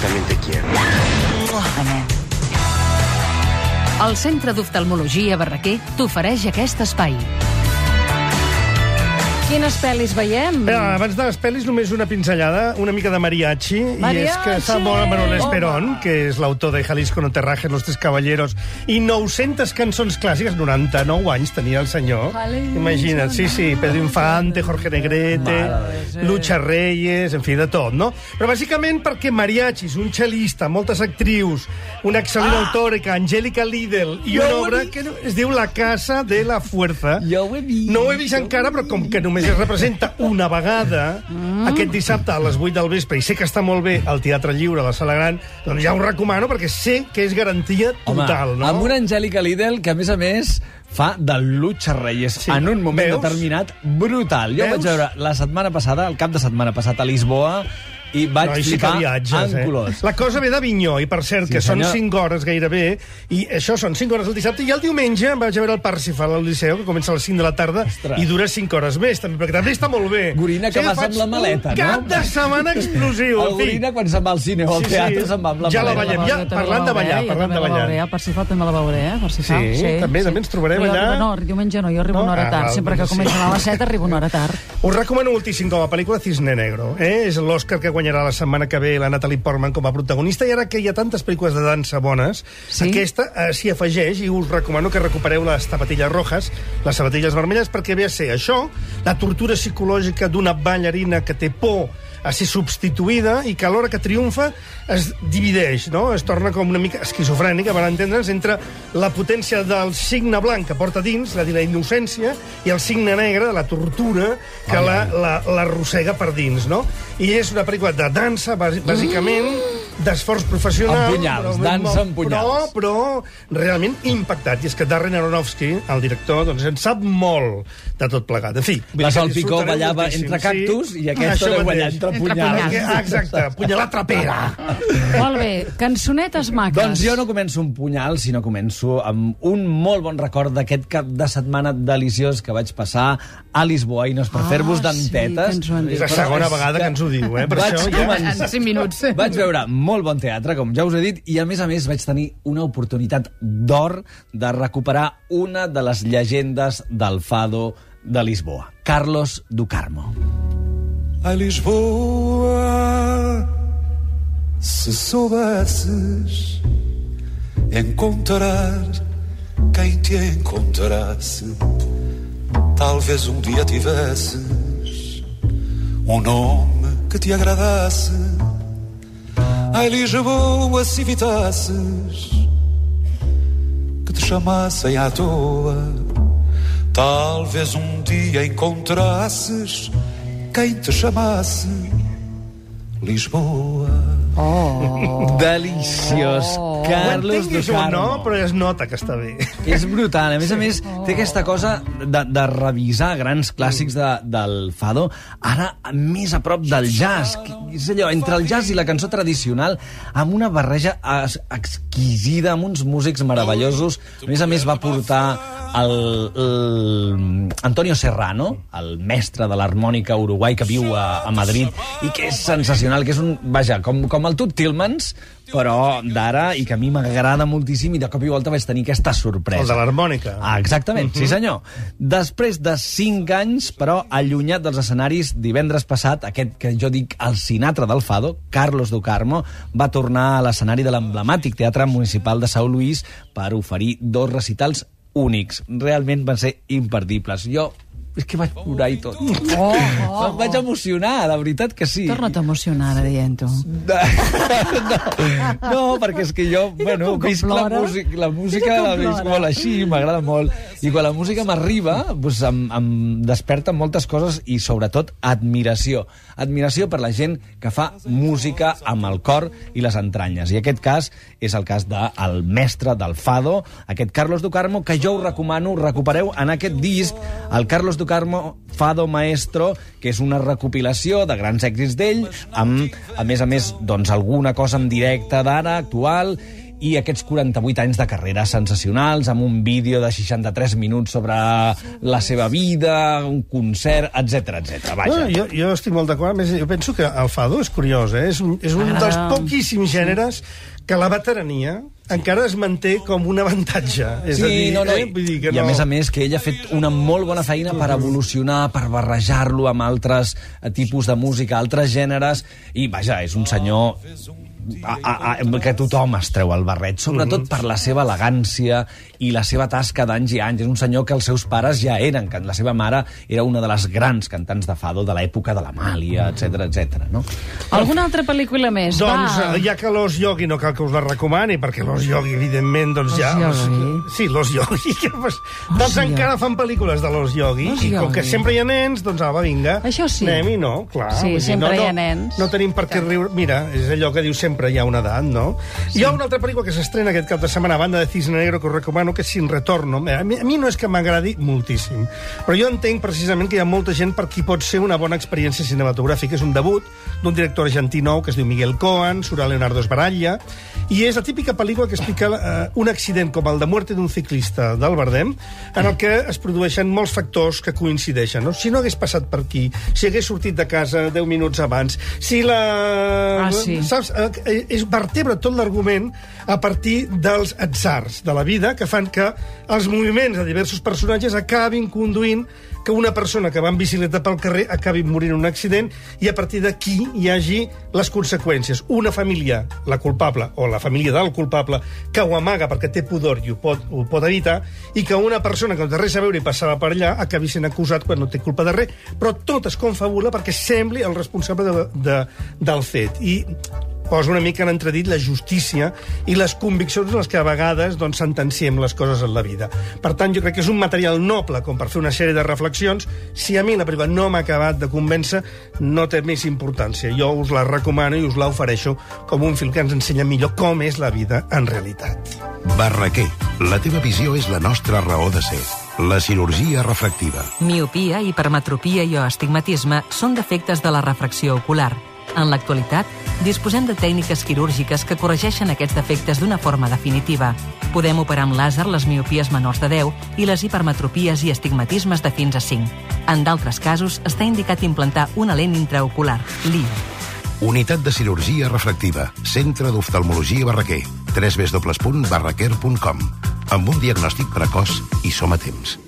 también te quiero. El Centre d'Oftalmologia Barraquer t'ofereix aquest espai. Quines pel·lis veiem? Bé, abans de les pel·lis, només una pinzellada, una mica de mariachi. I és que molt Manuel Esperón, que és l'autor de Jalisco no te rajes, Los tres caballeros, i 900 cançons clàssiques, 99 anys tenia el senyor. Jalisco. Imagina't, sí, sí, Pedro Infante, Jorge Negrete, Lucha Reyes, en fi, de tot, no? Però bàsicament perquè mariachis, un cel·lista, moltes actrius, una excel·lent ah! autòrica, Angélica Lidl, i una obra que es diu La casa de la fuerza. Jo ho he vist. No ho he vist encara, però com que només es representa una vegada, mm. aquest dissabte a les 8 del vespre, i sé que està molt bé al Teatre Lliure, a la Sala Gran, doncs ja ho recomano, perquè sé que és garantia total, Home, no? amb una Angèlica Lidl que, a més a més, fa de Lucha Reyes Sí. en un moment Veus? determinat brutal. Jo Veus? vaig veure la setmana passada, el cap de setmana passat a Lisboa, i vaig No, i sí que flipar viatges, en eh? colors. La cosa ve d'Avinyó, i per cert, Sí, que són senyor. 5 hores gairebé, i això són 5 hores el dissabte, i el diumenge em vaig a veure el Parsifal al Liceu, que comença a les 5 de la tarda, Ostres. i dura 5 hores més, també, perquè també està molt bé. Gorina, que Sí, vas amb la maleta, no? cap de setmana explosiu, El en fi. Gorina, quan se'n va al cine o al teatre, se'n va amb la Ja la maleta. veiem, ja, parlant de ballar, parlant de ballar. Ja, Parsifal també la veuré, eh? Parsifal. Sí, també, també ens trobarem allà. No, diumenge no, jo arribo No? una hora Ah, tard. val, Sempre que doncs sí. comencen a les 7 arribo una hora tard. Us recomano moltíssim com a pel·lícula Cisne Negro. Eh? És l'Oscar que guanyarà la setmana que ve la Natalie Portman com a protagonista i ara que hi ha tantes pel·lícules de dansa bones, Sí? aquesta eh, s'hi afegeix i us recomano que recupereu les tapatilles rojas, les sabatilles vermelles, perquè ve a ser això, la tortura psicològica d'una ballarina que té por a ser substituïda i que a l'hora que triomfa es divideix, no? Es torna com una mica esquizofrènica, per entendre'ns, entre la potència del signe blanc que porta dins, la de la innocència, i el signe negre de la tortura que la, la, l'arrossega per dins, no? I és una pel·lícula de dansa, bàs- bàsicament, d'esforç professional... Amb punyals, dansa amb punyals. Però, però realment impactat. I és que Darren Aronofsky, el director, doncs en sap molt de tot plegat. En fi... La dir que Sol Picó disfrutareu ballava moltíssim, entre cactus i aquesta Això deu ballar entre Entre punyals. punyals. Que- Exacte, punyalar trapera. Molt bé, cançonetes maques. Doncs jo no començo un punyal, sinó començo amb un molt bon record d'aquest cap de setmana deliciós que vaig passar a Lisboa, i no és per Ah, fer-vos sí, dentetes. dit. És la segona vegada que ens ho diu, eh? Per Vaig això ja... començar- En 5 minuts. Vaig veure molt bon teatre, com ja us he dit, i a més a més vaig tenir una oportunitat d'or de recuperar una de les llegendes del fado de Lisboa, Carlos Ducarmo. A Lisboa, se soubesses encontrar quem te encontrasse, talvez um dia tivesses um nome que te agradasse. A Lisboa, se evitasses que te chamassem à toa, talvez um dia encontrasses quem te chamasse Lisboa. Deliciós, Oh. Carlos Ho entenguis o Ducarmo. no, però es nota que està bé. És brutal. A més a més, té aquesta cosa de, de revisar grans clàssics de, del fado, ara més a prop del jazz. que És allò, entre el jazz i la cançó tradicional, amb una barreja es- exquisida, amb uns músics meravellosos. A més a més, va portar el, el Antonio Serrano, el mestre de l'harmònica uruguai que viu a, a Madrid i que és sensacional, que és un... Vaja, com, com el Tut Tillmans, però d'ara, i que a mi m'agrada moltíssim, i de cop i volta vaig tenir aquesta sorpresa. El de l'harmònica. Ah, exactament, sí senyor. Després de 5 anys, però, allunyat dels escenaris, divendres passat, aquest que jo dic el Sinatra del Fado, Carlos Ducarmo, va tornar a l'escenari de l'emblemàtic Teatre Municipal de São Luís per oferir dos recitals únics. Realment van ser imperdibles. Jo és que vaig plorar i tot. Oh, oh, Em vaig emocionar, de veritat que sí. Torna't a emocionar ara dient-ho. No, no, perquè és que jo, bueno, com visc la, plora. música, la música Mira com la visc plora. molt així, m'agrada molt. I quan la música m'arriba, doncs em, em desperta moltes coses i, sobretot, admiració. Admiració per la gent que fa música amb el cor i les entranyes. I aquest cas és el cas del mestre del Fado, aquest Carlos Ducarmo, que jo us recomano, recupereu en aquest disc, el Carlos Ducarmo Fado Maestro, que és una recopilació de grans èxits d'ell, amb, a més a més, doncs, alguna cosa en directe d'ara, actual, i aquests 48 anys de carrera sensacionals, amb un vídeo de 63 minuts sobre la seva vida, un concert, etc etc. Vaja. No, jo, jo estic molt d'acord. Més, jo penso que el fado és curiós, eh? És un, és un dels poquíssims gèneres que la veterania encara es manté com un avantatge. És a dir, no, no. eh? Vull dir que I a no... més a més que ell ha fet una molt bona feina per evolucionar, per barrejar-lo amb altres eh, tipus de música, altres gèneres, i vaja, és un senyor a, a, a, que tothom es treu el barret, sobretot per la seva elegància i la seva tasca d'anys i anys. És un senyor que els seus pares ja eren, que la seva mare era una de les grans cantants de fado de l'època de l'Amàlia, etc etc. no? Alguna altra pel·lícula més? Doncs, Va. eh, ja que l'Os Yogi no cal que us la recomani, perquè l'Os Yogi, evidentment, doncs L'Os ja... Yogi? Sí, l'Os Yogi. que, pues, doncs Yogi. encara fan pel·lícules de l'Os Yogi, L'Os i com que sempre hi ha nens, doncs apa, vinga. Això sí. Anem-hi, no? Clar. Sí, dir, sempre no, hi ha no, nens. No tenim per què riure. Mira, és allò que diu sempre hi ha una edat, no? Sí. Hi ha una altra pel·lícula que s'estrena aquest cap de setmana a banda de Cisne Negro que us recomano, que és Sin Retorno. A mi, a mi no és que m'agradi moltíssim, però jo entenc precisament que hi ha molta gent per qui pot ser una bona experiència cinematogràfica. És un debut d'un director argentí nou que es diu Miguel Cohen, surt a Leonardo Sbaraglia, i és la típica pel·lícula que explica eh, un accident com el de muerte d'un ciclista del Bardem, en el que es produeixen molts factors que coincideixen. No? Si no hagués passat per aquí, si hagués sortit de casa 10 minuts abans, si la... Ah, sí. Saps? Eh, És vertebra tot l'argument a partir dels atzars de la vida que fan que els moviments de diversos personatges acabin conduint que una persona que va en bicicleta pel carrer acabi morint en un accident i a partir d'aquí hi hagi les conseqüències. Una família, la culpable, o la família del culpable, que ho amaga perquè té pudor i ho pot, ho pot evitar, i que una persona que no té res a veure i passava per allà acabi sent acusat quan no té culpa de res, però tot es confabula perquè sembli el responsable de, de, del fet. I posa una mica en entredit la justícia i les conviccions en les que a vegades doncs, sentenciem les coses en la vida. Per tant, jo crec que és un material noble com per fer una sèrie de reflexions. Si a mi la pel·lícula no m'ha acabat de convèncer, no té més importància. Jo us la recomano i us la ofereixo com un film que ens ensenya millor com és la vida en realitat. Barraquer, la teva visió és la nostra raó de ser. La cirurgia refractiva. Miopia, hipermetropia i o astigmatisme són defectes de la refracció ocular. En l'actualitat, disposem de tècniques quirúrgiques que corregeixen aquests defectes d'una forma definitiva. Podem operar amb làser les miopies menors de 10 i les hipermetropies i astigmatismes de fins a 5. En d'altres casos, està indicat implantar una lent intraocular, LIO. Unitat de cirurgia refractiva. Centre d'oftalmologia Barraquer. www.barraquer.com Amb un diagnòstic precoç i som a temps.